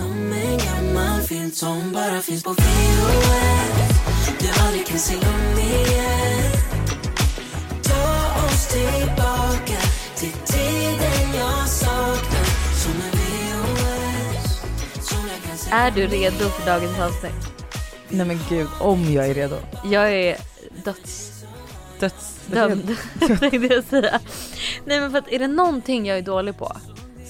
Som en gammal film som bara finns på VHS Du aldrig kan se om igen Ta oss tillbaka till tiden jag saknar Som en VHS som jag kan se Är du redo för dagens avsnitt? Nej men gud, om jag är redo. Jag är döds... Döds... dömd tänkte jag säga. Nej men för att är det någonting jag är dålig på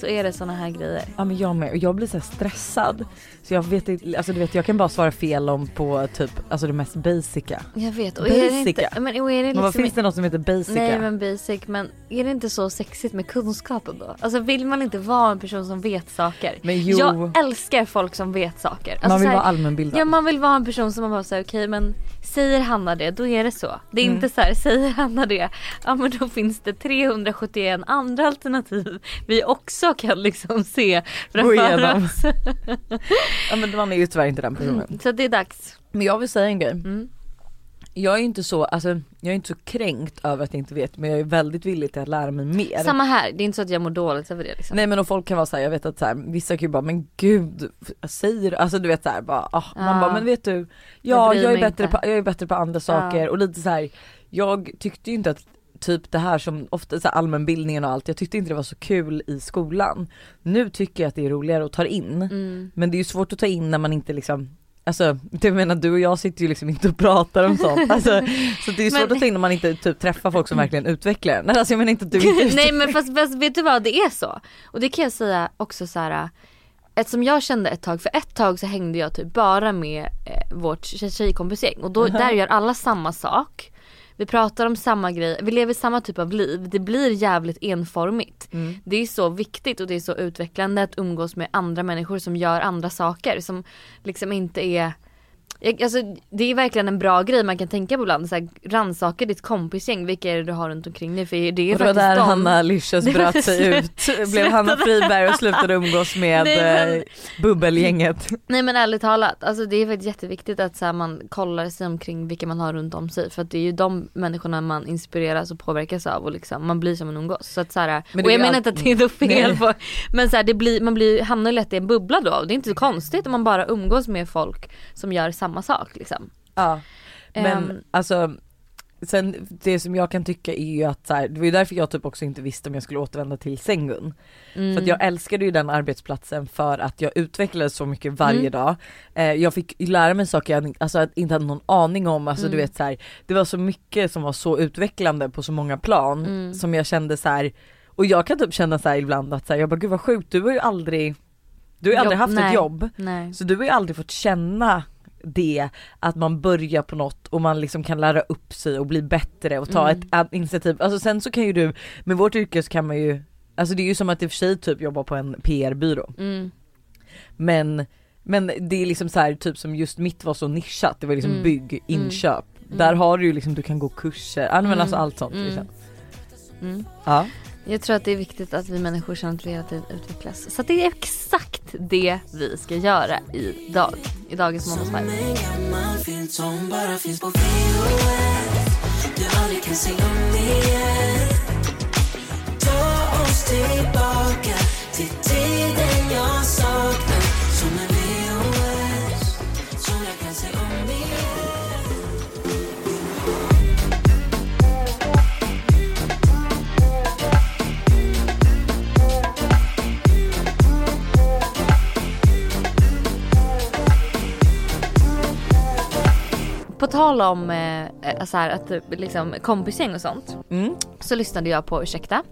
så är det såna här grejer. Ja men jag med och jag blir så stressad. Så jag vet inte, alltså du vet jag kan bara svara fel om på typ, alltså det mest basica. Jag vet och är det inte, Basica. men, och är det Men vad liksom finns det något som heter basica? Nej men basic men är det inte så sexigt med kunskapen då? Alltså vill man inte vara en person som vet saker? Men jo. Jag älskar folk som vet saker. Alltså, man vill här, vara allmänbildad. Ja man vill vara en person som man bara säger okej men säger Hanna det då är det så. Det är Mm. inte så här säger Hanna det ja men då finns det 371 andra alternativ vi också kan liksom se framför oss. Ja men man är ju tyvärr inte den personen. Så det är dags. Men jag vill säga en grej. Mm. Jag är inte så, alltså jag är inte så kränkt över att jag inte vet men jag är väldigt villig till att lära mig mer. Samma här, det är inte så att jag mår dåligt över det liksom. Nej men och folk kan vara såhär, jag vet att så här, vissa kan ju bara men gud, säger alltså du vet såhär bara, ah, man bara men vet du, ja Jag jag, är bättre inte. på, jag är bättre på andra saker och lite så här. jag tyckte ju inte att typ det här som ofta så här allmänbildningen och allt, jag tyckte inte det var så kul i skolan. Nu tycker jag att det är roligare att ta in, Mm. men det är ju svårt att ta in när man inte liksom Alltså jag menar du och jag sitter ju liksom inte och pratar om sånt. Alltså, så det är ju svårt Men- att ta in när man inte typ träffar folk som verkligen utvecklar den. Alltså jag menar inte att du inte Nej men fast, fast vet du vad det är så. Och det kan jag säga också så här. Eftersom jag kände ett tag, för ett tag så hängde jag typ bara med eh, vårt tjej- tjejkompisgäng och då, där gör alla samma sak. Vi pratar om samma grej, vi lever samma typ av liv. Det blir jävligt enformigt. Det är så viktigt och det är så utvecklande att umgås med andra människor som gör andra saker som liksom inte är jag, alltså, det är verkligen en bra grej man kan tänka på ibland. Så här, rannsaka ditt kompisgäng, vilka är det du har runt omkring dig? För det är det faktiskt där de. Hanna var bröt sig ut, blev Hanna Friberg och slutade umgås med Nej, men- eh, bubbelgänget. Nej men ärligt talat, alltså det är faktiskt jätteviktigt att så här, man kollar sig omkring vilka man har runt om sig. För att det är ju de människorna man inspireras och påverkas av och liksom, man blir som man umgås. Så att, så här, Men och jag ju menar inte att det är något fel Nej. på, men så här, det blir, man blir, hamnar ju lätt i en bubbla då. Och det är inte så konstigt om man bara umgås med folk som gör samma sak liksom. Ja. Men Ehm. alltså Sen det som jag kan tycka är ju att så här, det var ju därför jag typ också inte visste om jag skulle återvända till Sengun. Mm. För att jag älskade ju den arbetsplatsen för att jag utvecklades så mycket varje Mm. dag. Eh, jag fick lära mig saker jag alltså, inte hade någon aning om. Alltså, Mm. du vet, så här, det var så mycket som var så utvecklande på så många plan Mm. som jag kände så här. och jag kan typ känna så här ibland att så jag bara gud vad sjukt, du har ju aldrig du har ju aldrig Jobb- haft nej. ett jobb. Nej. Så du har ju aldrig fått känna det att man börjar på något och man liksom kan lära upp sig och bli bättre och ta Mm. ett initiativ. Alltså sen så kan ju du, med vårt yrke så kan man ju, alltså det är ju som att i och för sig typ jobba på en PR-byrå. Mm. Men, men det är liksom så här, typ som just mitt var så nischat, det var liksom Mm. bygg, inköp. Där har du ju liksom, du kan gå kurser, men Mm. alltså allt sånt Mm. liksom. Mm. Ja. Jag tror att det är viktigt att vi människor känner att vi hela tiden utvecklas. Så att det är exakt det vi ska göra idag. I dagens igen. Ta oss tillbaka till tiden jag saknar tal om eh, eh, så här, att eh, liksom, kompisgäng och sånt. Mm. Så lyssnade jag på Ursäkta.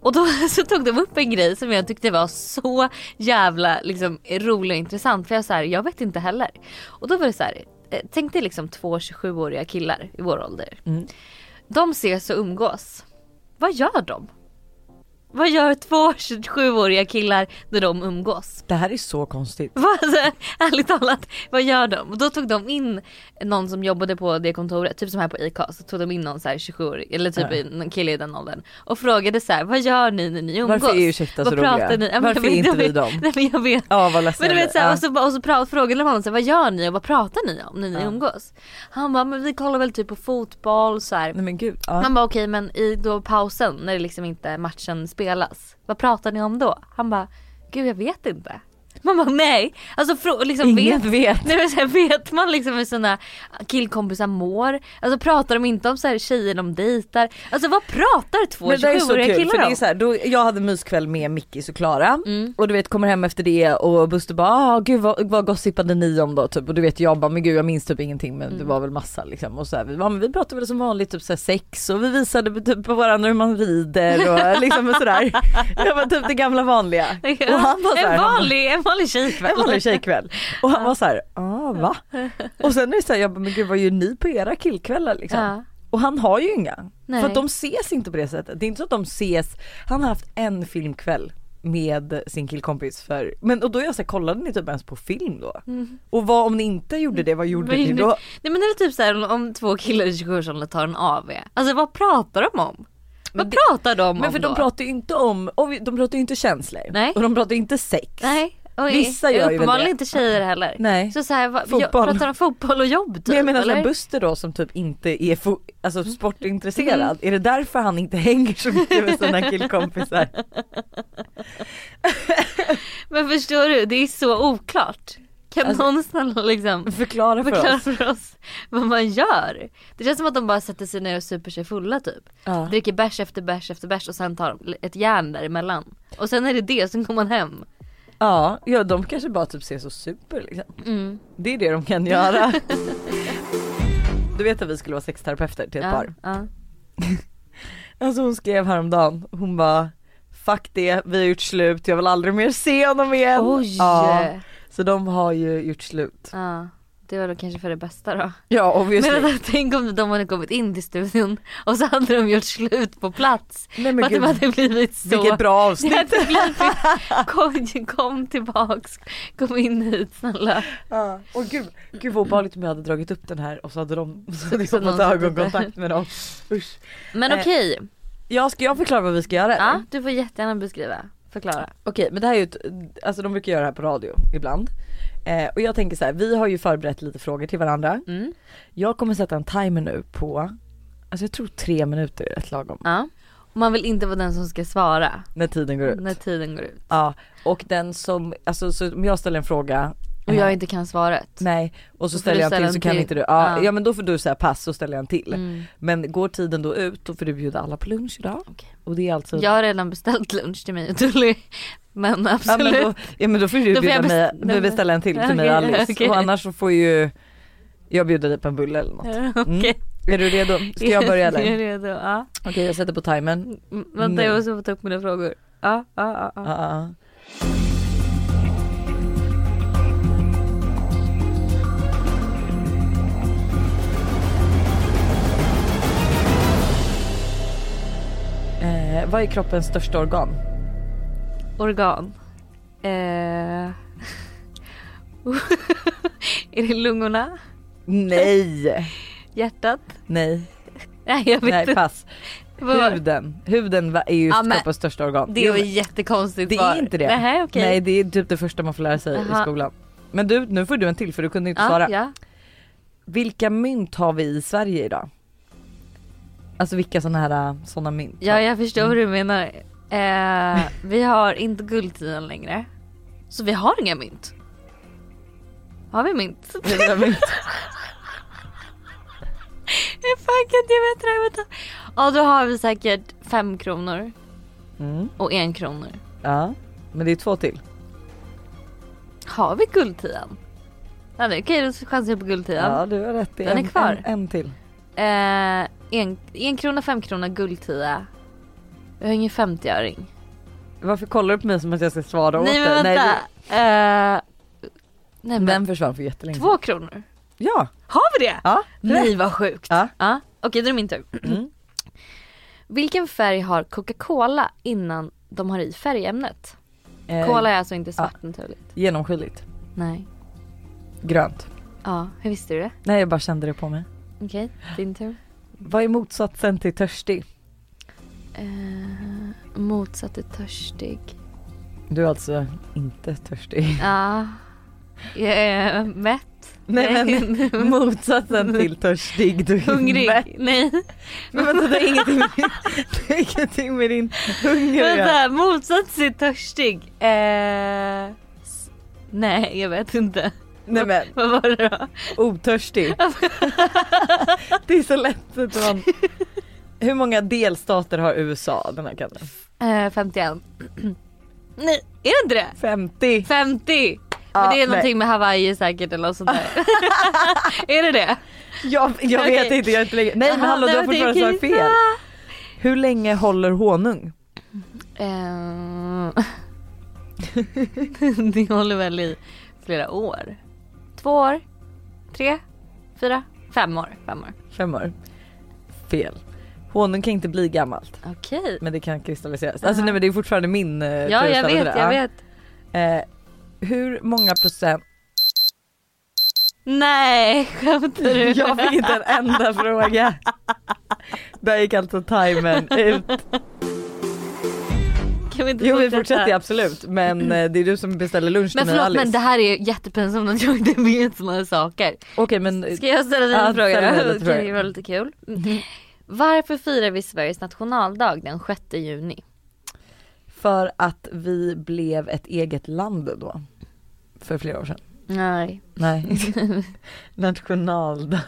Och då så tog de upp en grej som jag tyckte var så jävla liksom, rolig och intressant. För jag, så här, jag vet inte heller. Och då var det så här. eh, Tänk dig liksom två 27-åriga killar i vår ålder. Mm. De ses och umgås. Vad gör de? Vad gör två 27-åriga killar när de umgås? Det här är så konstigt. Alltså, ärligt talat, vad gör de? Och då tog de in någon som jobbade på det kontoret, typ som här på ICA, så tog de in någon så här 27-årig, eller typ Ja. en kille i den åldern. Och frågade så här, vad gör ni när ni umgås? Varför är Ursäkta så vad pratar roliga? ni? Ja, Varför är inte vi dem? Nej men jag vet. Ja vad ledsen Men du vet såhär, blir. och så, och så pra, frågade man honom så här, vad gör ni och vad pratar ni om när ni Ja. umgås? Han bara, men vi kollar väl typ på fotboll så här. Nej men gud. Ja. Han bara okej men i då pausen när det liksom inte matchen spelas, vad pratar ni om då? Han bara, gud jag vet inte. Man bara nej. Alltså frå- liksom Ingen vet, vet. Nej, men så här, vet man liksom hur sina killkompisar mår? Alltså pratar de inte om så här tjejer de dejtar? Alltså vad pratar två Men det är så 27-åriga kul killar för det om? är så här, då, jag hade myskväll med Mickis och Klara Mm. och du vet kommer hem efter det och Buster bara ah, gud vad, vad gossipade ni om då typ och du vet jag bara men gud jag minns typ ingenting men det Mm. var väl massa liksom och så här, vi, ja, men vi pratade väl som vanligt typ så här, sex och vi visade typ på varandra hur man rider och liksom och sådär. Det var typ det gamla vanliga. Och han var så här, en, vanlig, en vanlig tjejkväll. en vanlig tjejkväll. Och han var så här, ah va? Och sen är det så här, jag bara men gud vad gör ni på era killkvällar liksom? Ja. Och han har ju inga. Nej. För att de ses inte på det sättet. Det är inte så att de ses, han har haft en filmkväll med sin killkompis för, men och då jag så här, kollade ni typ ens på film då? Och vad om ni inte gjorde det, vad gjorde Vad ni då? Nej men det är typ såhär om två killar i 27-årsåldern tar en AV. Alltså vad pratar de om? Vad det- pratar de Men om för då? de pratar ju inte om, de pratar ju inte känslor. Nej. Och de pratar ju inte sex. Nej. Och Vissa gör ju väl det. inte tjejer heller. Nej. Så, så här, vad. Jag, pratar de fotboll och jobb typ? Men jag menar eller? såhär Buster då som typ inte är fo- alltså sportintresserad, är det därför han inte hänger så mycket med sina killkompisar? Men förstår du, det är så oklart. Kan Alltså- någon snälla liksom Förklara för förklara oss. för oss vad man gör? Det känns som att de bara sätter sig ner och super sig fulla typ. Ja. Dricker bärs efter bärs efter bärs och sen tar ett järn däremellan. Och sen är det det, sen går man hem. Ja, ja de kanske bara typ ser så super liksom. Mm. Det är det de kan göra. Du vet att vi skulle vara sexterapeuter till ett Ja, par. ja. Alltså hon skrev häromdagen, hon bara Fuck det, vi har gjort slut, jag vill aldrig mer se honom igen. Oj! Ja, så de har ju gjort slut. Ja, det var då kanske för det bästa då. Ja obviously. Men vänta, tänk om de hade kommit in till studion och så hade de gjort slut på plats. Nej För men att det gud, hade blivit så. vilket bra Det avsnitt. hade blivit, kom, kom tillbaks, kom in hit snälla. Ja. Och gud, gud vad obehagligt om jag hade dragit upp den här och så hade de så hade jag Så någon fått ögonkontakt med dem. Usch. Men Eh, okej, Ja ska jag förklara vad vi ska göra? ja, du får jättegärna beskriva, förklara. Okej men det här är ju ett, alltså de brukar göra det här på radio ibland. Eh, och jag tänker så här, vi har ju förberett lite frågor till varandra. Mm. Jag kommer sätta en timer nu på, alltså jag tror tre minuter är rätt lagom. Ja. Och man vill inte vara den som ska svara När tiden går ut. när tiden går ut. Ja, och den som, alltså så om jag ställer en fråga Och jag inte kan svaret. Nej, och så ställer jag en till så kan till. inte du, ja, Ja. ja men då får du säga pass så ställer jag en till. Mm. Men går tiden då ut då får du bjuda alla på lunch idag. Okej. Och det är alltså Jag har redan beställt lunch till mig och Tully. Men Ja absolut. men, då, ja men då får du Då får bjuda mig, du beställa en till till mig och Alice. okej. Och annars så får ju jag bjuda dig på en bulle eller något. Ja, Okej. Är du redo? Ska jag börja Jag är eller? redo, ja. Okej jag sätter på timern. Mm, Vänta jag måste få ta upp mina frågor. Ja, ja, ja. Eh, vad är kroppens största organ? Organ. Eh... är det lungorna? Nej! Hjärtat? Nej, Nej jag vet nej pass. Huden, huden är ju Ja, kroppens största organ. Det ju jättekonstigt det är inte det. Nej okej. Nej det är typ det första man får lära sig i Jaha. skolan. Men du, nu får du en till för du kunde inte ja, svara. ja. Vilka mynt har vi i Sverige idag? Alltså vilka sådana här såna mynt? ja jag förstår Mm. vad du menar. Eh, vi har inte guldtiden längre. Så vi har inga mynt. Har vi mynt? Vilka mynt? Jag fan kan det. Vänta. Ja då har vi säkert fem kronor Mm, och en kronor. ja, men det är två till. Har vi? Ja, det- Okej då chansar jag på guldtiden. Ja du har rätt, det är Den är en, kvar. En, en till. Eh, en, en krona, fem krona, guldtia. Jag har ingen 50-öring. Varför kollar du på mig som att jag ska svara åt Nej men dig? vänta. Nej, Eh, nej du, men den försvann för jättelänge två kronor. Ja, Har vi det? ja, Nej vad sjukt. Ja. Ja. Okej då är det min tur. Mm. Vilken färg har Coca-Cola innan de har i färgämnet? Eh, Cola är alltså inte svart naturligt. Genomskinligt. Nej. Grönt. Ja, hur visste du det? Nej jag bara kände det på mig. Okej, din tur. Vad är motsatsen till törstig? Eh, motsatt är törstig. Du är alltså inte törstig. Ja. Jag är mätt. Nej men motsatsen till törstig, du är mätt. Hungrig. Nej. Men vänta det har ingenting med det har ingenting med din hunger. Vänta, motsats till törstig. Eh, Nej jag vet inte. Nej men Vad var det då? otörstig. det är så lätt att man... Hur många delstater har USA den här katten? Eh, 51. Nej, är det inte det? 50. 50! Ja, Men det är nej. någonting med Hawaii säkert eller något sånt där. är det det? Jag, jag vet Okej. inte, jag är inte längre. Nej men hallå du har fortfarande svarat fel. Hur länge håller honung? Eh, det håller väl i flera år. Två år? Tre? Fyra? Fem år. Fem år. Fem år. Fel. Honung kan inte bli gammalt Okej. men det kan kristalliseras. Alltså nej men det är fortfarande min eh, Ja jag vet, jag Ja. vet. Eh, hur många procent? Nej skämtar du? Jag fick inte en enda fråga. Där gick alltså timern ut. Kan vi inte Jo vi fortsätta? fortsätter absolut men eh, det är du som beställer lunch Men till mig förlåt Alice. men det här är jättepinsamt att jag inte vet här saker. Okej men Ska jag ställa dig en fråga ställ mig då? lite det kul. Mm. Varför firar vi Sveriges nationaldag den 6 juni? för att vi blev ett eget land då. För flera år sedan. Nej. Nej. Nationaldag.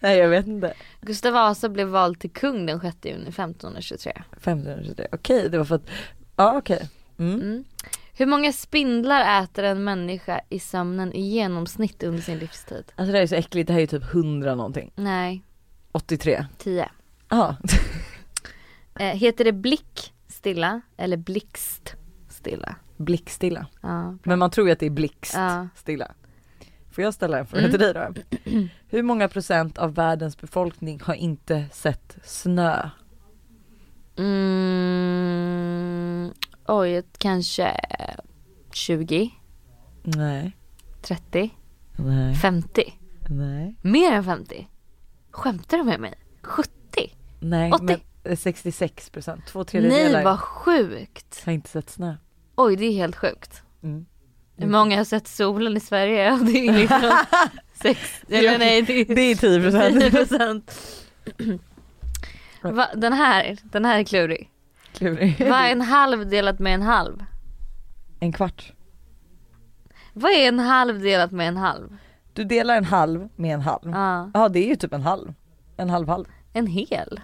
Nej jag vet inte. Gustav Vasa blev vald till kung den 6 juni 1523. 1523. Okej det var för att, ja okej. Mm. Mm. Hur många spindlar äter en människa i sömnen i genomsnitt under sin livstid? Alltså det här är så äckligt, det här är typ 100 någonting. Nej, 83. 10. Ja. Eh, heter det blick stilla eller blixt stilla? Blickstilla. Ja, bra. Men man tror ju att det är blixt Ja. stilla. Får jag ställa en fråga Mm. till dig då? Hur många procent av världens befolkning har inte sett snö? Mm, oj, kanske 20, Nej. 30, Nej. 50. Nej. Mer än 50? Skämtar du med mig? 70? Nej 80. men eh, 66 procent, två tredjedelar Nej vad sjukt! har inte sett snö. Oj det är helt sjukt. Mm. Hur många har sett solen i Sverige? Det är liksom sex, eller nej det är Det är 10 procent. 10 procent. Va, den här, den här är klurig. Vad är en halv delat med en halv? En kvart. Vad är en halv delat med en halv? Du delar en halv med en halv. Ja Ja, det är ju typ en halv. En halv halv. en hel.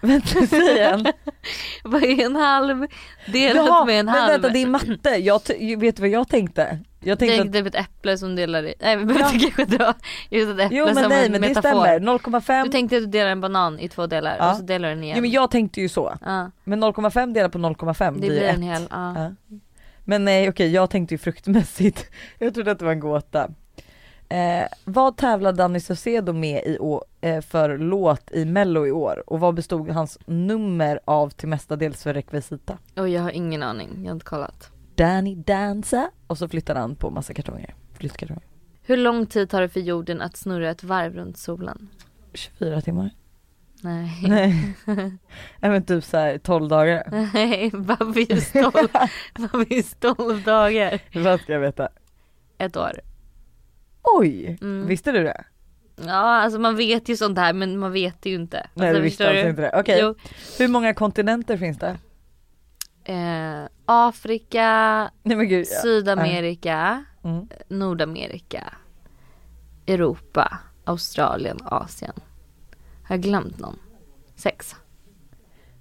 Vänta säg igen. Vad är en halv delat Jaha, med en men halv? vänta det är matte. Jag vet du vad jag tänkte? Jag tänkte Tänk att, typ ett äpple som delar i, nej vi behöver inte kanske dra just ett äpple jo men som nej en men det metafor. stämmer. 0,5. Du tänkte att du delar en banan i två delar Ja. och så delar du den igen. Jo men jag tänkte ju så. ja, Men 0,5 delat på 0,5 det blir blir en hel. Ja. Men nej okej jag tänkte ju fruktmässigt. Jag trodde att det var en gåta. Eh, vad tävlade Danny Saucedo med i år, eh, för låt i mello i år? Och vad bestod hans nummer av till mestadels för rekvisita? Och jag har ingen aning, jag har inte kollat. Danny dansa och så flyttade han på massa kartonger. Flyttkartonger. Hur lång tid tar det för jorden att snurra ett varv runt solen? 24 timmar. Nej. Nej. Men typ såhär 12 dagar. Nej, varför just 12, varför just 12 dagar? Vad ska jag veta? Ett år. Oj! Mm. Visste du det? Ja alltså man vet ju sånt här men man vet det ju inte. Nej alltså, du visste alltså inte det. Okej. Jo. Hur många kontinenter finns det? Eh, Afrika, Nej gud. ja. Sydamerika, Mm. Nordamerika, Europa, Australien, Asien. Har jag glömt någon? Sex,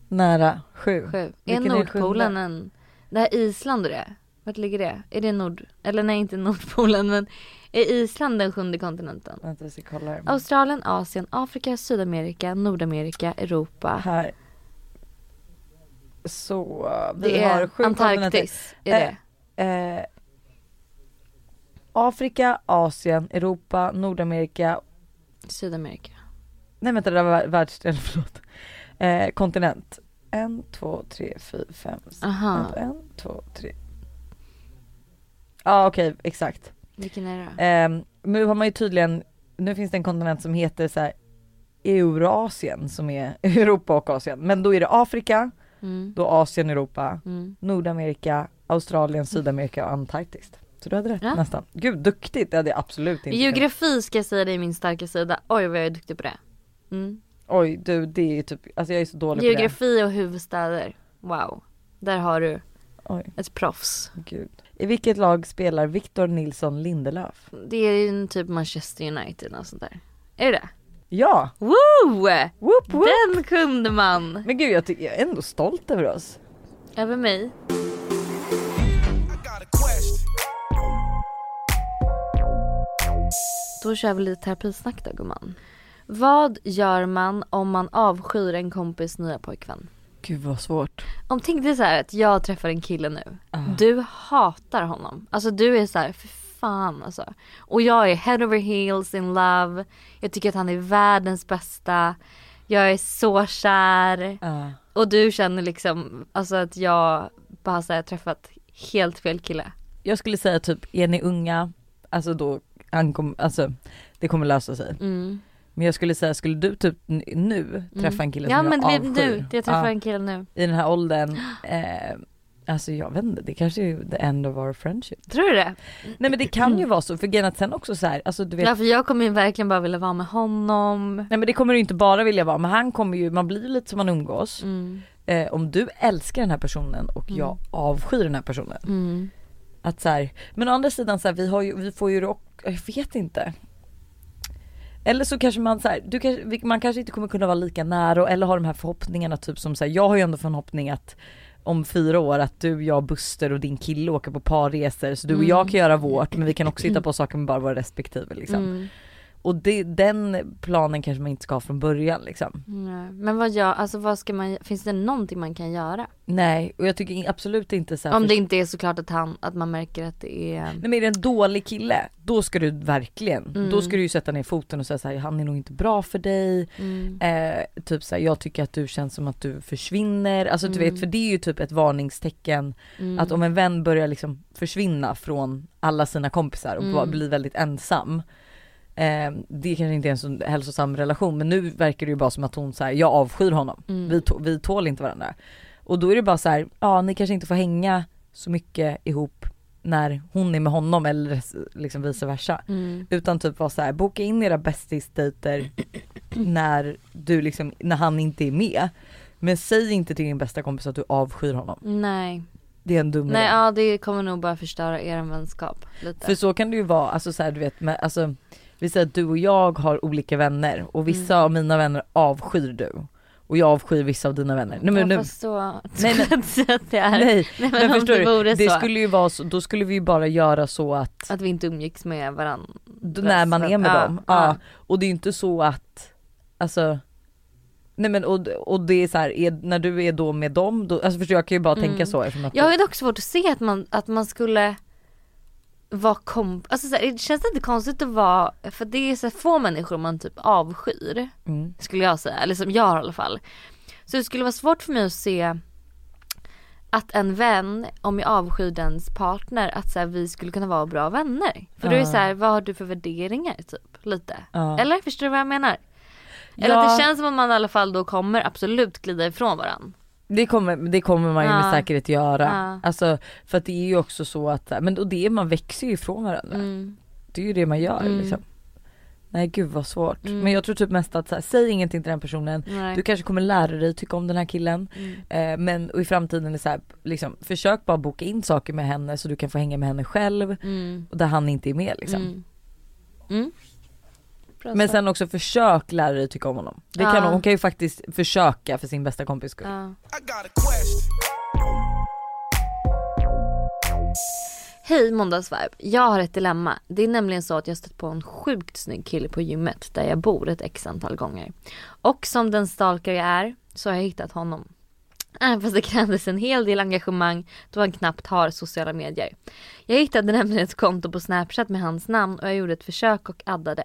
Nära. Sju. sju. Är Nordpolen en... Det här Island är det? Vart ligger det? Är det Nord... Eller nej inte Nordpolen men är Island den sjunde kontinenten? Vänta jag ska kolla här. Australien, Asien, Afrika, Sydamerika, Nordamerika, Europa. Här. Så, vi Det har sju kontinenter. Antarktis. Är det? Eh, Afrika, Asien, Europa, Nordamerika. Sydamerika. Nej vänta det där var världsdel, förlåt. Eh, kontinent. En, två, tre, fyra, fem. Aha. En, två, tre. Ja okej, exakt. Vilken är det? Eh, nu har man ju tydligen, nu finns det en kontinent som heter så här Eurasien som är Europa och Asien. Men då är det Afrika, Mm. då Asien, Europa, Mm. Nordamerika, Australien, Sydamerika och Antarktis. Så du hade rätt Ja. nästan. Gud duktigt, det hade jag absolut inte. Geografi ska jag säga det är min starka sida. Oj vad jag är duktig på det. Mm. Oj du det är typ, alltså jag är så dålig Geografi och huvudstäder. Wow. Där har du på det. Oj ett proffs. gud. I vilket lag spelar Victor Nilsson Lindelöf? Det är ju en typ Manchester United och sånt där. Är det det? Ja! Woo! Whoop, whoop. Den kunde man! Men gud jag, tycker, jag är ändå stolt över oss. Över mig. Då kör vi lite terapisnack då gumman. Vad gör man om man avskyr en kompis nya pojkvän? Gud vad svårt. Om tänk dig så här att jag träffar en kille nu. Ah. Du hatar honom. Alltså du är så här, för fan alltså. Och jag är head over heels in love. Jag tycker att han är världens bästa. Jag är så kär. Ja. Och du känner liksom, alltså att jag bara så här, träffat helt fel kille. Jag skulle säga typ, är ni unga, alltså då ankom, alltså det kommer lösa sig. Mm. Men jag skulle säga, skulle du typ nu träffa en kille Ja som men jag vi, avskyr? nu, jag träffar Ja, en kille nu. I den här åldern, eh, alltså jag vet inte, det kanske är the end of our friendship. Tror du det? Nej men det kan ju vara så, för grejen att sen också så här, alltså du vet Ja för jag kommer ju verkligen bara vilja vara med honom. Nej men det kommer du inte bara vilja vara, men han kommer ju, man blir lite som man umgås. Mm. Eh, om du älskar den här personen och jag avskyr den här personen. Mm. Att så här, men å andra sidan så här, vi har ju, vi får ju rock, jag vet inte. Eller så kanske man så här, du kanske, man kanske inte kommer kunna vara lika nära eller ha de här förhoppningarna typ som så här, jag har ju ändå förhoppning att om fyra år att du, jag, Buster och din kille åker på parresor så du och jag kan göra vårt men vi kan också hitta på saker med bara våra respektive liksom. Mm. Och det, den planen kanske man inte ska ha från början liksom. Nej. Men vad gör, alltså vad ska man, finns det någonting man kan göra? Nej och jag tycker absolut inte så här, Om det inte är såklart att han, att man märker att det är Nej men är det en dålig kille, då ska du verkligen, Mm. då ska du ju sätta ner foten och säga så här, han är nog inte bra för dig. mm. Eh, typ så här, jag tycker att du känns som att du försvinner. Alltså du Mm. vet, för det är ju typ ett varningstecken Mm. att om en vän börjar liksom försvinna från alla sina kompisar och Mm. blir väldigt ensam. Eh, det kanske inte är en så hälsosam relation men nu verkar det ju bara som att hon säger jag avskyr honom. Mm. Vi, vi tål inte varandra. Och då är det bara så här, ja ni kanske inte får hänga så mycket ihop när hon är med honom eller liksom vice versa. Mm. Utan typ vara så här, boka in era bästisdejter när du liksom, när han inte är med. Men säg inte till din bästa kompis att du avskyr honom. Nej. Det är en dum Nej idé. ja det kommer nog bara förstöra er vänskap lite. För så kan det ju vara, alltså så här, du vet, med, alltså, vi säger att du och jag har olika vänner och vissa Mm. av mina vänner avskyr du. Och jag avskyr vissa av dina vänner. Nej men, nu, så, Nej, nej, det är. nej, Nej, men, men om förstår det vore Det så. skulle ju vara så, då skulle vi ju bara göra så att Att vi inte umgicks med varandra. när man är med Ja, dem. Ja. ja. Och det är inte så att, alltså Nej men och, och det är så här, är, när du är då med dem, då, alltså förstår jag, kan ju bara Mm. tänka så att Jag har dock svårt att se att man, att man skulle vara komp... Alltså så här, det känns inte konstigt att vara, för det är så få människor man typ avskyr. mm. Skulle jag säga, eller som jag har i alla fall. Så det skulle vara svårt för mig att se att en vän, om jag avskyr dens partner, att så här, vi skulle kunna vara bra vänner. För då är det så här, vad har du för värderingar typ? Lite. Ja. Eller förstår du vad jag menar? Eller Ja. att det känns som att man i alla fall då kommer absolut glida ifrån varandra. Det kommer, det kommer man ju Ja. med säkerhet göra. Ja. Alltså för att det är ju också så att, men och det, man växer ju ifrån varandra. Mm. Det är ju det man gör Mm. liksom. Nej gud vad svårt. Mm. Men jag tror typ mest att här, säg ingenting till den personen. Nej. Du kanske kommer lära dig tycka om den här killen. Mm. Eh, men och i framtiden är så här, liksom, försök bara boka in saker med henne så du kan få hänga med henne själv. Mm. Och där han inte är med liksom. Bra Men sen också försök lära dig tycka om honom. Det kan Ja. hon, hon kan ju faktiskt försöka för sin bästa kompis skull. Ja. Hej måndagsvibe. Jag har ett dilemma. Det är nämligen så att jag stött på en sjukt snygg kille på gymmet där jag bor ett x antal gånger. Och som den stalker jag är så har jag hittat honom. Även fast det krävdes en hel del engagemang då han knappt har sociala medier. Jag hittade nämligen ett konto på snapchat med hans namn och jag gjorde ett försök och addade.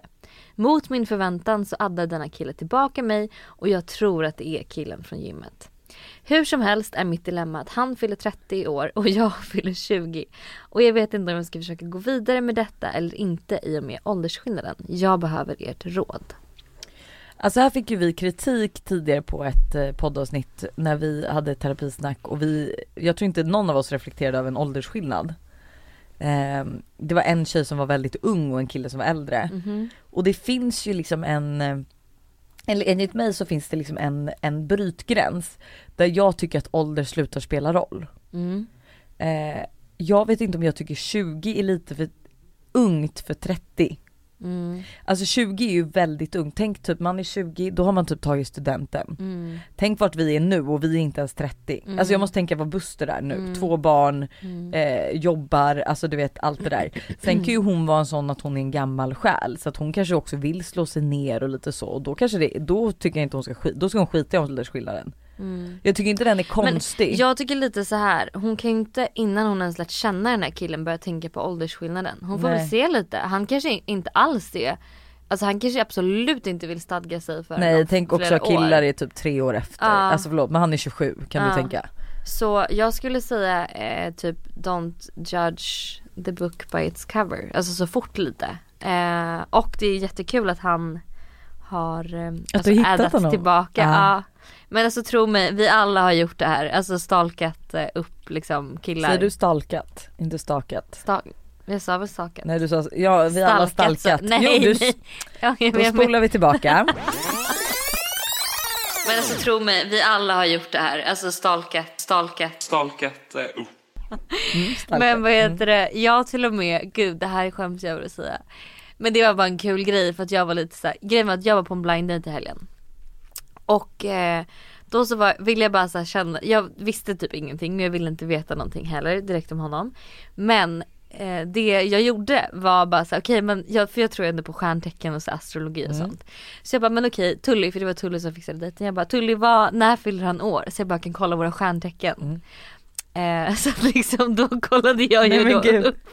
Mot min förväntan så addar denna kille tillbaka mig och jag tror att det är killen från gymmet. Hur som helst är mitt dilemma att han fyller 30 år och jag fyller 20. Och jag vet inte om jag ska försöka gå vidare med detta eller inte i och med åldersskillnaden. Jag behöver ert råd. Alltså här fick ju vi kritik tidigare på ett eh, poddavsnitt när vi hade terapisnack och vi, jag tror inte någon av oss reflekterade över en åldersskillnad. Ehm, det var en tjej som var väldigt ung och en kille som var äldre. Mhm. Och det finns ju liksom en, eh, eller enligt mig så finns det liksom en, en brytgräns där jag tycker att ålder slutar spela roll. Mm. Eh, jag vet inte om jag tycker 20 är lite för ungt för 30. Mm. Alltså 20 är ju väldigt ungt, tänk typ man är 20, då har man typ tagit studenten. Mm. Tänk vart vi är nu och vi är inte ens 30. Mm. Alltså jag måste tänka vad Buster är nu, Mm. två barn, Mm. eh, jobbar, alltså du vet allt det där. Sen kan ju hon vara en sån att hon är en gammal själ så att hon kanske också vill slå sig ner och lite så och då kanske det, då tycker jag inte hon ska skita, då ska hon skita i åldersskillnaden. Mm. Jag tycker inte den är konstig. Jag tycker lite så här. hon kan ju inte innan hon ens lärt känna den här killen börja tänka på åldersskillnaden. Hon får Nej. väl se lite, han kanske inte alls är Alltså han kanske absolut inte vill stadga sig för Nej tänk också att killar år. är typ tre år efter, Ja. alltså förlåt men han är 27 kan Ja. du tänka? Så jag skulle säga eh, typ don't judge the book by its cover. Alltså så fort lite. Eh, och det är jättekul att han har eh, alltså, hittat addat honom? tillbaka. Ja. Men alltså tro mig, vi alla har gjort det här. Alltså stalkat eh, upp liksom killar. Säger du stalkat? Inte stakat? Sta- jag sa väl stakat? Nej du sa, ja vi alla Stalkat, stalkat. så- Nej, jo, du, nej. Då men, spolar vi tillbaka. men alltså tro mig, vi alla har gjort det här. Alltså stalkat, stalkat. stalkat eh, upp. Mm, stalkat. Men vad heter det, jag till och med, gud det här skäms jag över att säga. Men det var bara en kul grej för att jag var lite såhär, grejen var att jag var på en blind date i helgen. Och eh, då så var, ville jag bara så känna, jag visste typ ingenting men jag ville inte veta någonting heller direkt om honom. Men eh, det jag gjorde var bara så okej men jag, för jag tror ändå på stjärntecken och så astrologi och sånt. Så jag bara men okej Tully, för det var Tully som fixade dejten. Jag bara Tully vad, när fyller han år? Så jag bara kan kolla våra stjärntecken. Eh, så liksom då kollade jag Nej, ju då upp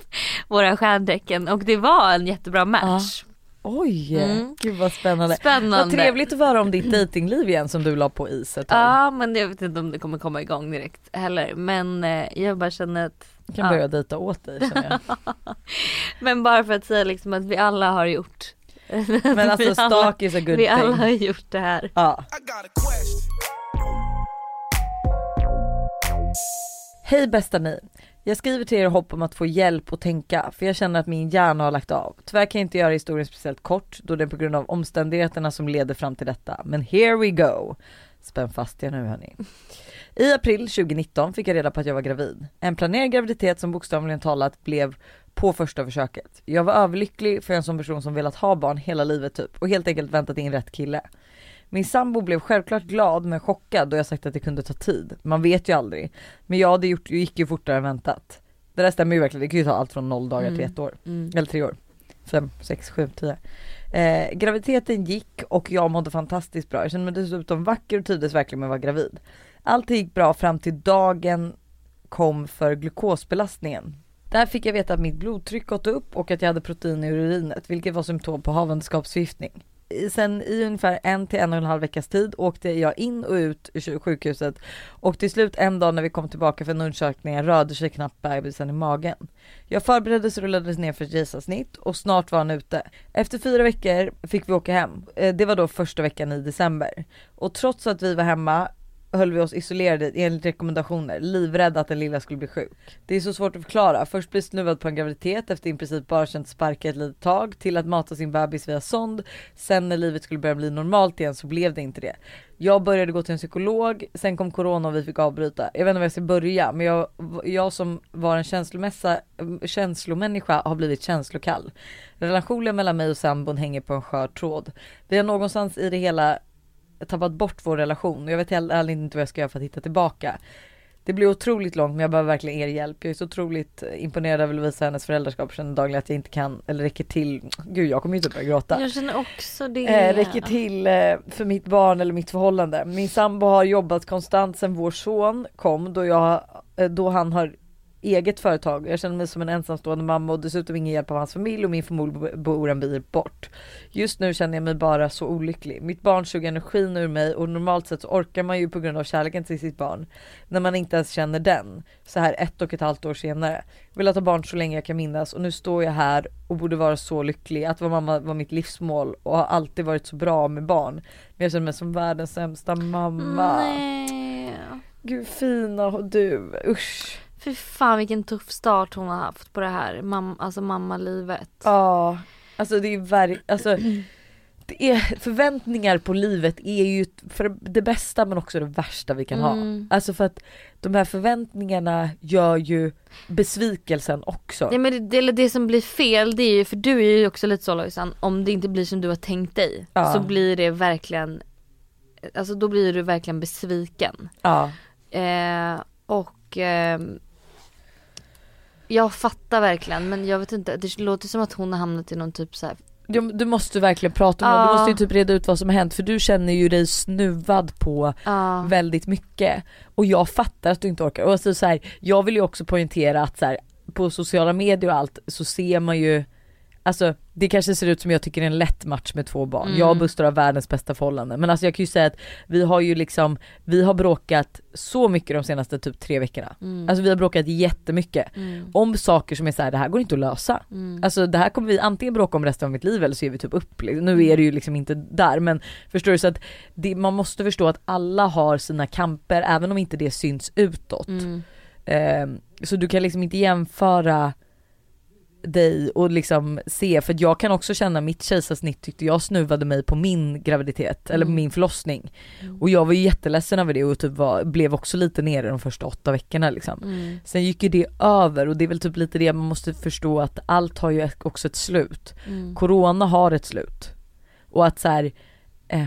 våra stjärntecken och det var en jättebra match. Oj, Mm. gud vad spännande. Spännande. Vad trevligt att höra om ditt datingliv igen som du la på is ett tag. Ja men jag vet inte om det kommer komma igång direkt heller men eh, jag bara känner att Jag kan ja. börja dejta åt dig känner jag. Men bara för att säga liksom att vi alla har gjort Men alltså vi alla, stalk is a good vi alla har thing. gjort det här. Ja. Hej bästa ni. Jag skriver till er i hopp om att få hjälp att tänka för jag känner att min hjärna har lagt av. Tyvärr kan jag inte göra historien speciellt kort då det är på grund av omständigheterna som leder fram till detta. Men here we go. Spänn fast er nu hörni. I april 2019 fick jag reda på att jag var gravid. En planerad graviditet som bokstavligen talat blev på första försöket. Jag var överlycklig för en sån person som velat ha barn hela livet typ och helt enkelt väntat in rätt kille. Min sambo blev självklart glad men chockad då jag sagt att det kunde ta tid. Man vet ju aldrig. Men ja, det gjort- gick ju fortare än väntat. Det där stämmer ju verkligen, det kan ju ta allt från noll dagar till Mm. ett år. Mm. Eller tre år. Fem, sex, sju, tio. Eh, graviditeten gick och jag mådde fantastiskt bra. Jag kände mig dessutom vacker och trivdes verkligen med att vara gravid. Allt gick bra fram till dagen kom för glukosbelastningen. Där fick jag veta att mitt blodtryck gått upp och att jag hade protein i urinet, vilket var symptom på havandeskapsförgiftning. Sen i ungefär en till en och en halv veckas tid åkte jag in och ut ur sjukhuset och till slut en dag när vi kom tillbaka för en undersökning rörde sig knappt bebisen i magen. Jag förbereddes och rullades ner för ett kejsarsnitt och snart var han ute. Efter fyra veckor fick vi åka hem. Eh, det var då första veckan i december. Och trots att vi var hemma höll vi oss isolerade enligt rekommendationer, livrädda att den lilla skulle bli sjuk. Det är så svårt att förklara. Först bli snuvad på en graviditet efter i princip bara känt sparka ett litet tag till att mata sin bebis via sond. Sen när livet skulle börja bli normalt igen så blev det inte det. Jag började gå till en psykolog, sen kom corona och vi fick avbryta. Jag vet inte var jag ska börja men jag, jag som var en känslomässa, känslomänniska har blivit känslokall. Relationen mellan mig och sambon hänger på en skör tråd. Vi har någonstans i det hela tappat bort vår relation och jag vet heller inte vad jag ska göra för att hitta tillbaka. Det blir otroligt långt men jag behöver verkligen er hjälp. Jag är så otroligt imponerad över Lovisa och hennes föräldraskap. Känner dagligen att jag inte kan eller räcker till. Gud jag kommer ju typ börja gråta. Jag känner också det. Eh, räcker till eh, för mitt barn eller mitt förhållande. Min sambo har jobbat konstant sedan vår son kom då, jag, eh, då han har eget företag. Jag känner mig som en ensamstående mamma och dessutom ingen hjälp av hans familj och min familj bor en bil bort. Just nu känner jag mig bara så olycklig. Mitt barn suger energin ur mig och normalt sett så orkar man ju på grund av kärleken till sitt barn när man inte ens känner den så här ett och ett halvt år senare. Vill ha barn så länge jag kan minnas och nu står jag här och borde vara så lycklig. Att vara mamma var mitt livsmål och har alltid varit så bra med barn. Men jag känner mig som världens sämsta mamma. Nej. Gud fina och du, usch. Fy fan vilken tuff start hon har haft på det här mam- alltså mammalivet. Ja, alltså det är verkligen, alltså det är, förväntningar på livet är ju för det bästa men också det värsta vi kan ha. Mm. Alltså för att de här förväntningarna gör ju besvikelsen också. Nej men det, det, det som blir fel det är ju, för du är ju också lite så Lojsan, om det inte blir som du har tänkt dig Ja. så blir det verkligen, alltså då blir du verkligen besviken. Ja. Eh, och ehm, jag fattar verkligen men jag vet inte, det låter som att hon har hamnat i någon typ så här. Du, du måste verkligen prata med honom, du måste ju typ reda ut vad som har hänt för du känner ju dig snuvad på ja väldigt mycket. Och jag fattar att du inte orkar. Och alltså så här, jag vill ju också poängtera att så här, på sociala medier och allt så ser man ju Alltså det kanske ser ut som jag tycker är en lätt match med två barn. Mm. Jag och Buster har världens bästa förhållande. Men alltså jag kan ju säga att vi har ju liksom, vi har bråkat så mycket de senaste typ tre veckorna. Mm. Alltså vi har bråkat jättemycket. Mm. Om saker som är så här: det här går inte att lösa. Mm. Alltså det här kommer vi antingen bråka om resten av mitt liv eller så ger vi typ upp. liksom. Nu är det ju liksom inte där men förstår du så att det, man måste förstå att alla har sina kamper även om inte det syns utåt. Mm. Ehm, så du kan liksom inte jämföra dig och liksom se, för jag kan också känna mitt kejsarsnitt tyckte jag snuvade mig på min graviditet eller Mm. min förlossning. Mm. Och jag var ju jätteledsen över det och typ var, blev också lite nere de första åtta veckorna liksom. Mm. Sen gick ju det över och det är väl typ lite det man måste förstå att allt har ju också ett slut. Mm. Corona har ett slut. Och att så här, eh,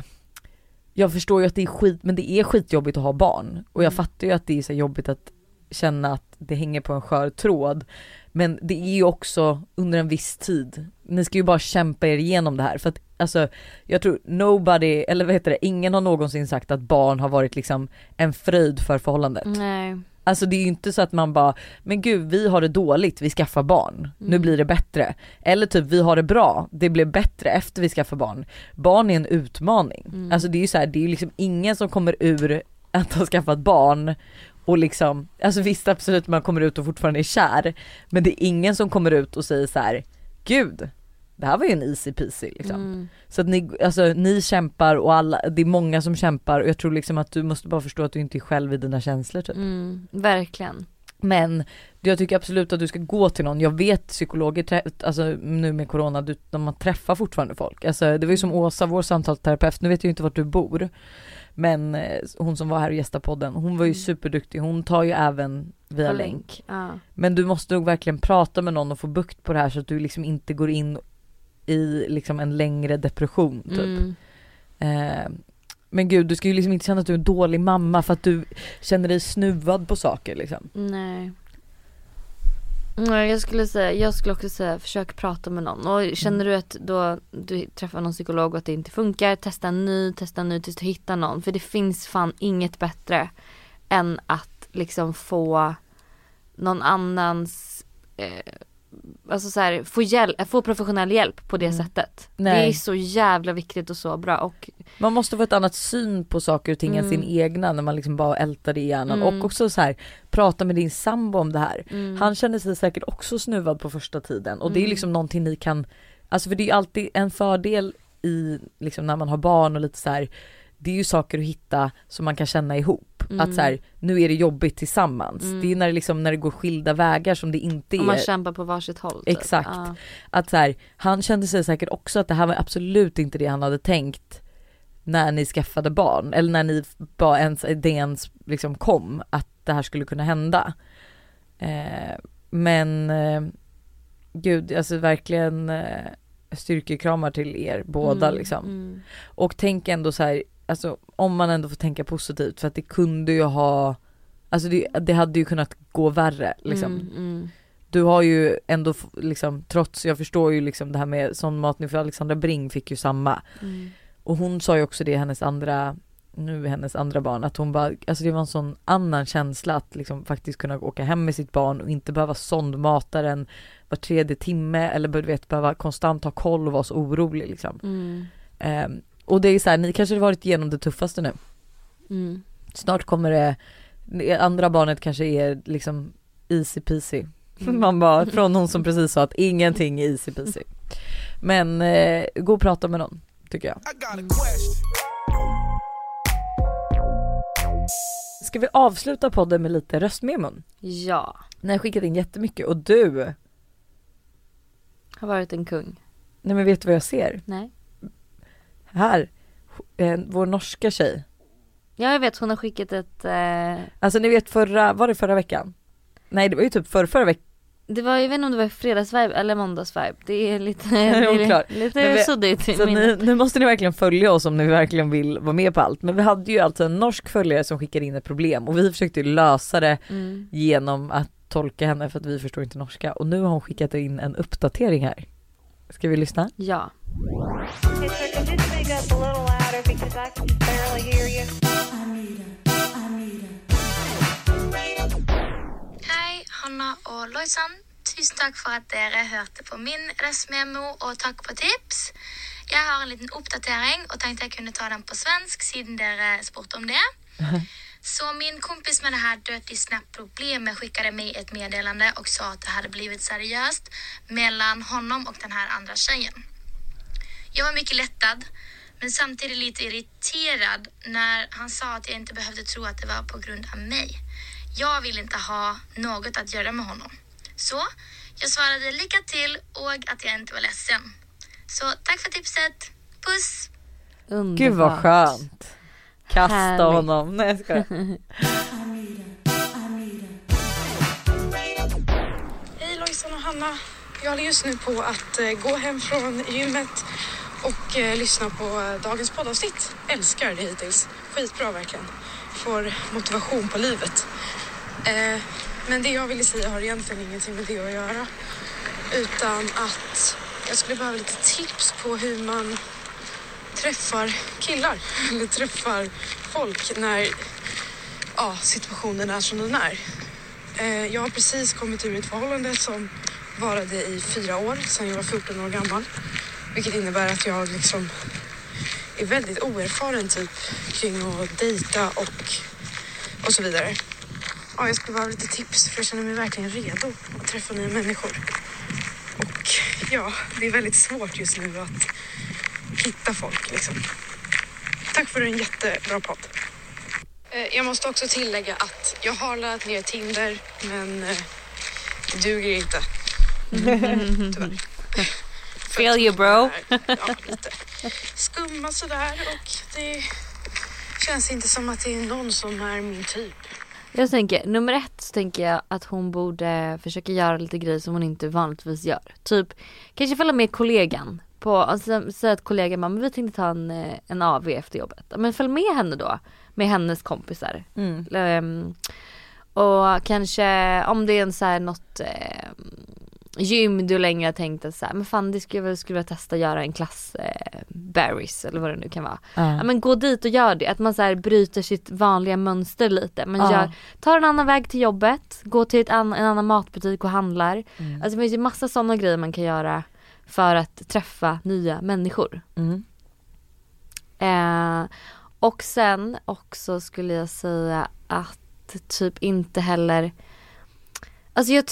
jag förstår ju att det är skit, men det är skitjobbigt att ha barn. Och jag Mm. fattar ju att det är så jobbigt att känna att det hänger på en skör tråd. Men det är ju också under en viss tid. Ni ska ju bara kämpa er igenom det här för att alltså jag tror nobody, eller vad heter det, ingen har någonsin sagt att barn har varit liksom en fröjd för förhållandet. Nej. Alltså det är ju inte så att man bara, men gud vi har det dåligt, vi skaffar barn, nu Mm. blir det bättre. Eller typ vi har det bra, det blev bättre efter vi skaffar barn. Barn är en utmaning. Mm. Alltså det är ju så här, det är ju liksom ingen som kommer ur att ha skaffat barn och liksom, alltså visst absolut man kommer ut och fortfarande är kär, men det är ingen som kommer ut och säger så här: gud, det här var ju en easy peasy liksom. Mm. Så att ni, alltså, ni kämpar och alla, det är många som kämpar och jag tror liksom att du måste bara förstå att du inte är själv i dina känslor typ. Mm. Verkligen. Men jag tycker absolut att du ska gå till någon. Jag vet psykologer, alltså nu med corona, du, man träffar fortfarande folk. Alltså det var ju som Åsa, vår samtalsterapeut, nu vet jag ju inte vart du bor. Men eh, hon som var här och gästade podden, hon var ju Mm. superduktig. Hon tar ju även via På länk. Ja. Men du måste nog verkligen prata med någon och få bukt på det här så att du liksom inte går in i liksom en längre depression typ. Mm. Eh, men gud, du ska ju liksom inte känna att du är en dålig mamma för att du känner dig snuvad på saker liksom. Nej. Nej jag skulle säga, jag skulle också säga försök prata med någon och känner du att då du träffar någon psykolog och att det inte funkar, testa en ny, testa en ny tills du hittar någon. För det finns fan inget bättre än att liksom få någon annans, eh, alltså så här, få, hjälp, få professionell hjälp på det Mm. sättet. Det Nej. är så jävla viktigt och så bra och Man måste få ett annat syn på saker och ting än Mm. sin egna när man liksom bara ältar det i hjärnan Mm. och också så här prata med din sambo om det här. mm, Han känner sig säkert också snuvad på första tiden och det är Mm. liksom någonting ni kan, alltså för det är alltid en fördel i liksom när man har barn och lite så här. Det är ju saker att hitta som man kan känna ihop. Mm. Att så här, nu är det jobbigt tillsammans. Mm. Det är när det liksom när det går skilda vägar som det inte är. om man kämpar på varsitt håll. typ. Exakt. Ja. att så här, han kände sig säkert också att det här var absolut inte det han hade tänkt när ni skaffade barn eller när ni bara ens, det ens liksom kom att det här skulle kunna hända. Eh, men eh, gud, alltså verkligen eh, styrkekramar till er båda Mm, liksom. mm. Och tänk ändå så här, alltså om man ändå får tänka positivt för att det kunde ju ha, alltså det, det hade ju kunnat gå värre liksom Mm, mm. du har ju ändå liksom trots, jag förstår ju liksom det här med sondmatning för Alexandra Bring fick ju samma. Mm. Och hon sa ju också det hennes andra, nu hennes andra barn, att hon bara, alltså det var en sån annan känsla att liksom faktiskt kunna åka hem med sitt barn och inte behöva sondmata den var tredje timme eller du vet behöva konstant ha koll och vara så orolig liksom. Mm. Och det är så här, ni kanske har varit igenom det tuffaste nu. Mm. Snart kommer det, det andra barnet kanske är liksom easy peasy. Mm. Man bara, från hon som precis sa att ingenting är easy peasy. Men eh, gå och prata med någon, tycker jag. Ska vi avsluta podden med lite röstmemon? Ja, Ni har skickat in jättemycket och du, har varit en kung. nej men vet du vad jag ser? Nej. Här, vår norska tjej. Ja jag vet hon har skickat ett, eh, Alltså ni vet förra, var det förra veckan? Nej det var ju typ för, förra veckan. det var, jag vet inte om det var fredagsvibe eller måndagsvibe. Det är lite, det lite vi- suddigt Så ni, nu måste ni verkligen följa oss om ni verkligen vill vara med på allt. Men vi hade ju alltså en norsk följare som skickade in ett problem och vi försökte lösa det Mm. genom att tolka henne för att vi förstår inte norska och nu har hon skickat in en uppdatering här. Ska vi lyssna? Ja. Hei, Hanna og Loisan. Tusen takk for at dere hørte på min restmemo, og takk for tips. Jeg har en liten oppdatering og tenkte jeg kunne ta den på svensk siden dere spurte om det. Så min kompis med det här Dirty Snap-problemet skickade mig ett meddelande och sa att det hade blivit seriöst mellan honom och den här andra tjejen. Jag var mycket lättad, men samtidigt lite irriterad när han sa att jag inte behövde tro att det var på grund av mig. Jag vill inte ha något att göra med honom. Så jag svarade lycka till och att jag inte var ledsen. Så tack för tipset. Puss! Underbart. Gud vad skönt. Kasta Härligt. honom. Nej jag skojar. Hej Lojsan och Hanna. Jag håller just nu på att eh, gå hem från gymmet och eh, lyssna på eh, dagens poddavsnitt. Älskar det hittills. Skitbra verkligen. Får motivation på livet. Eh, men det jag ville säga har egentligen ingenting med det att göra. Utan att jag skulle behöva lite tips på hur man träffar killar. Eller träffar folk när ja, situationen är som den är. Eh, jag har precis kommit ur ett förhållande som varade i fyra år, sedan jag var 14 år gammal. Vilket innebär att jag liksom är väldigt oerfaren typ kring att dejta och, och så vidare. Ja, jag skulle behöva lite tips för jag känner mig verkligen redo att träffa nya människor. Och ja, det är väldigt svårt just nu att hitta folk liksom. Tack för en jättebra podd. Eh, Jag måste också tillägga att jag har laddat ner Tinder men eh, det duger inte. Tyvärr. Feel you, bro. Ja, lite skumma sådär och det känns inte som att det är någon som är min typ. Jag tänker, nummer ett så tänker jag att hon borde försöka göra lite grejer som hon inte vanligtvis gör. Typ, kanske följa med kollegan på, alltså säga att kollegan bara, men vi tänkte ta en, eh, en AV efter jobbet. Men följ med henne då, med hennes kompisar. Mm. Ehm, och kanske om det är en så här något eh, gym du länge har tänkt att så här, men fan det skulle skulle vilja testa att göra en klass eh, berries eller vad det nu kan vara. Ja men gå dit och gör det, att man så här bryter sitt vanliga mönster lite. Man gör, tar en annan väg till jobbet, går till ett an, en annan matbutik och handlar. Mm. Alltså det finns ju massa sådana grejer man kan göra för att träffa nya människor. Mm. Eh, och sen också skulle jag säga att typ inte heller Alltså jag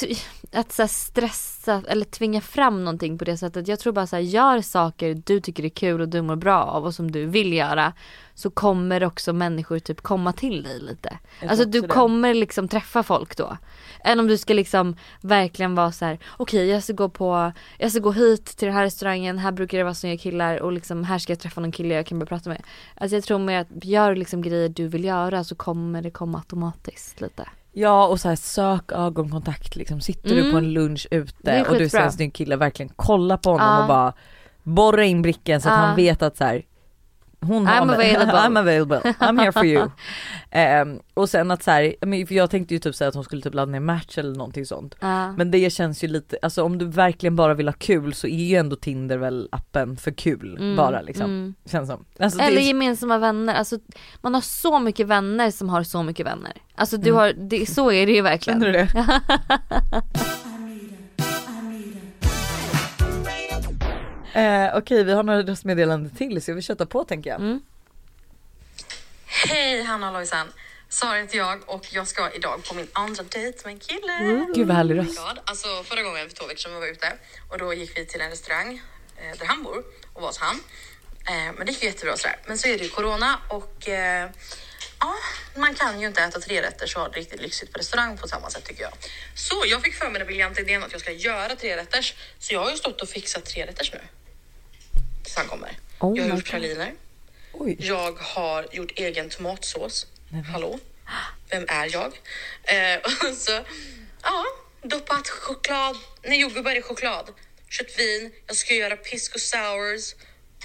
att så stressa eller tvinga fram någonting på det sättet. Jag tror bara så här, gör saker du tycker är kul och du mår bra av och som du vill göra. Så kommer också människor typ komma till dig lite. Jag Alltså du kommer liksom träffa folk då. Än om du ska liksom verkligen vara så här: okej jag ska gå på, jag ska gå hit till den här restaurangen, här brukar det vara snygga killar och liksom här ska jag träffa någon kille jag kan börja prata med. Alltså jag tror mer att gör liksom grejer du vill göra så kommer det komma automatiskt lite. Ja och så här, sök ögonkontakt liksom. Sitter du Mm. på en lunch ute och du ser en snygg kille, verkligen kolla på honom Ja. och bara borra in blicken så att Ja. han vet att så här, hon I'm available. I'm available, I'm here for you. Ehm, och sen att så här, jag tänkte ju typ säga att hon skulle typ ladda ner match eller någonting sånt. Ja. Men det känns ju lite, alltså om du verkligen bara vill ha kul så är ju ändå Tinder väl appen för kul Mm, bara liksom. mm. Känns som. Alltså, Eller är, gemensamma vänner, alltså man har så mycket vänner som har så mycket vänner. Alltså du Mm. har, det, så är det ju verkligen. känner du det? Eh, Okej vi har några röstmeddelanden till så jag vill köta på tänker jag. Mm. Hej Hanna och Lojsan! Sara heter jag och jag ska idag på min andra dejt med en kille. Gud vad härlig Oh röst. God. Alltså förra gången för två veckor sedan vi var ute och då gick vi till en restaurang eh, där han bor och var hos han. Eh, men det gick jättebra sådär. Men så är det ju corona och eh, ja, man kan ju inte äta tre rätter så riktigt lyxigt på restaurang på samma sätt tycker jag. Så jag fick för mig den briljanta idén att jag ska göra tre rätters. Så jag har ju stått och fixat tre rätters nu. Han kommer. Oh jag har gjort praliner. Jag har gjort egen tomatsås. Hallå? Vem är jag? Eh, och så, ja, doppat choklad, nej jordgubbar i choklad, köttvin, jag ska göra pisco sours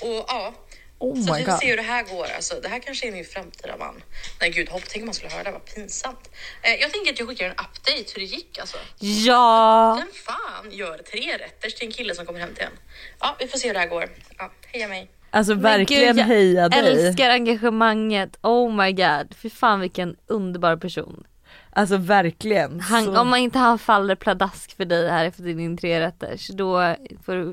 och ja. Oh så vi får se hur det här går. Alltså, det här kanske är min framtida man. Nej gud, hopp, tänk om man skulle höra det, vad pinsamt. Eh, jag tänker att jag skickar en update hur det gick alltså. Ja! Vem fan gör tre rätter till en kille som kommer hem till en? Ja, vi får se hur det här går. Ja, heja mig. Alltså Men verkligen gud, heja dig. Älskar engagemanget, oh my god. Fy fan vilken underbar person. Alltså verkligen. Han, Så- Om man inte han faller pladask för dig här efter din trerätters då,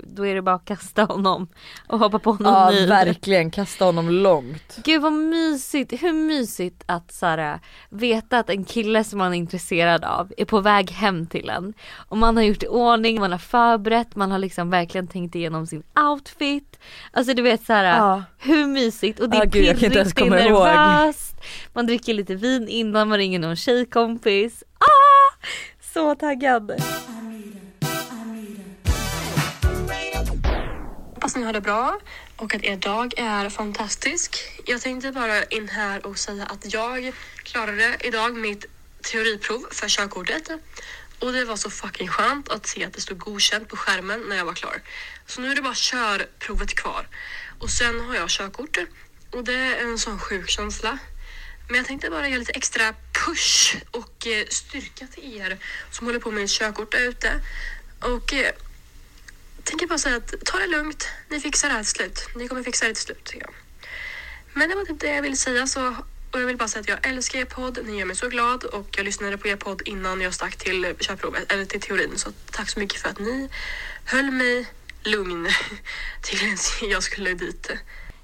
då är det bara att kasta honom och hoppa på någon Ja ny. verkligen, kasta honom långt. Gud vad mysigt, hur mysigt att såhär, veta att en kille som man är intresserad av är på väg hem till en. Och man har gjort i ordning, man har förberett, man har liksom verkligen tänkt igenom sin outfit. Alltså du vet såhär, Ja. hur mysigt och det är pirrigt, det är komma ihåg. nervöst. Man dricker lite vin innan, man ringer någon tjejkompis. Ah! Så taggad. Hoppas ni har det bra och att er dag är fantastisk. Jag tänkte bara in här och säga att jag klarade idag mitt teoriprov för körkortet. Och det var så fucking skönt att se att det stod godkänt på skärmen när jag var klar. Så nu är det bara körprovet kvar. Och sen har jag körkort. Och det är en sån sjuk känsla. Men jag tänkte bara ge lite extra push och eh, styrka till er som håller på med en körkort där ute. Och eh, tänker bara säga att ta det lugnt. Ni fixar det här till slut. Ni kommer fixa det till slut. tycker jag. Men det var typ det jag ville säga. Så, och jag vill bara säga att jag älskar er podd. Ni gör mig så glad. Och jag lyssnade på er podd innan jag stack till körprovet, eller till teorin. Så tack så mycket för att ni höll mig lugn tills jag skulle dit.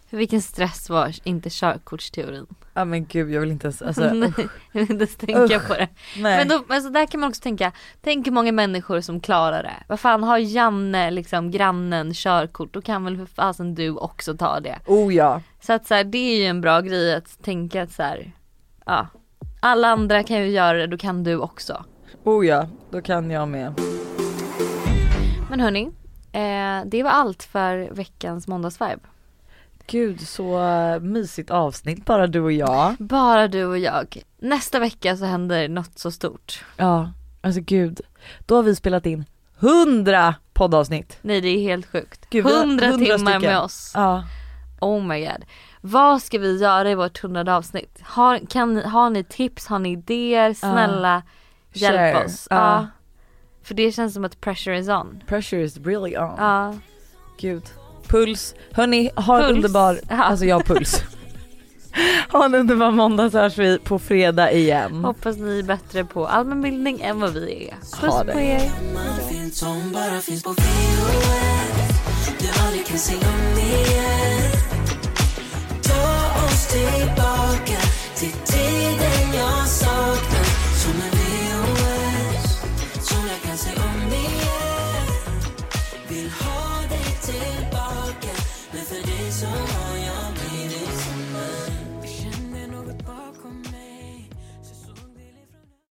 Vilken stress var inte körkortsteorin? Ja men gud jag vill inte ens, alltså, Nej, jag vill inte ens tänka Usch. på det. nej. Men då, alltså där kan man också tänka, tänk hur många människor som klarar det. Vad fan har Janne, liksom grannen, körkort, då kan väl för fasen du också ta det. Oh ja. Så att så här, det är ju en bra grej att tänka att så här, ja, alla andra kan ju göra det, då kan du också. Oh ja, då kan jag med. Men hörni, eh, det var allt för veckans måndagsvibe. Gud så mysigt avsnitt bara du och jag. Bara du och jag. Nästa vecka så händer något så stort. Ja, alltså gud. Då har vi spelat in 100 poddavsnitt. Nej det är helt sjukt. Gud, vi har 100 100 timmar stycken. med oss. Ja. Oh my god. Vad ska vi göra i vårt hundrade avsnitt? Har, kan, har ni tips, har ni idéer? Snälla hjälp Share. oss. Ja. Ja. För det känns som att pressure is on. Pressure is really on. Ja. Gud. Puls. Hörni, ha en Puls. underbar, Ja. alltså jag har puls. ha en underbar måndag så hörs vi på fredag igen. Hoppas ni är bättre på allmänbildning än vad vi är. Puss Ha på det. er. Ta oss tillbaka till tiden jag saknar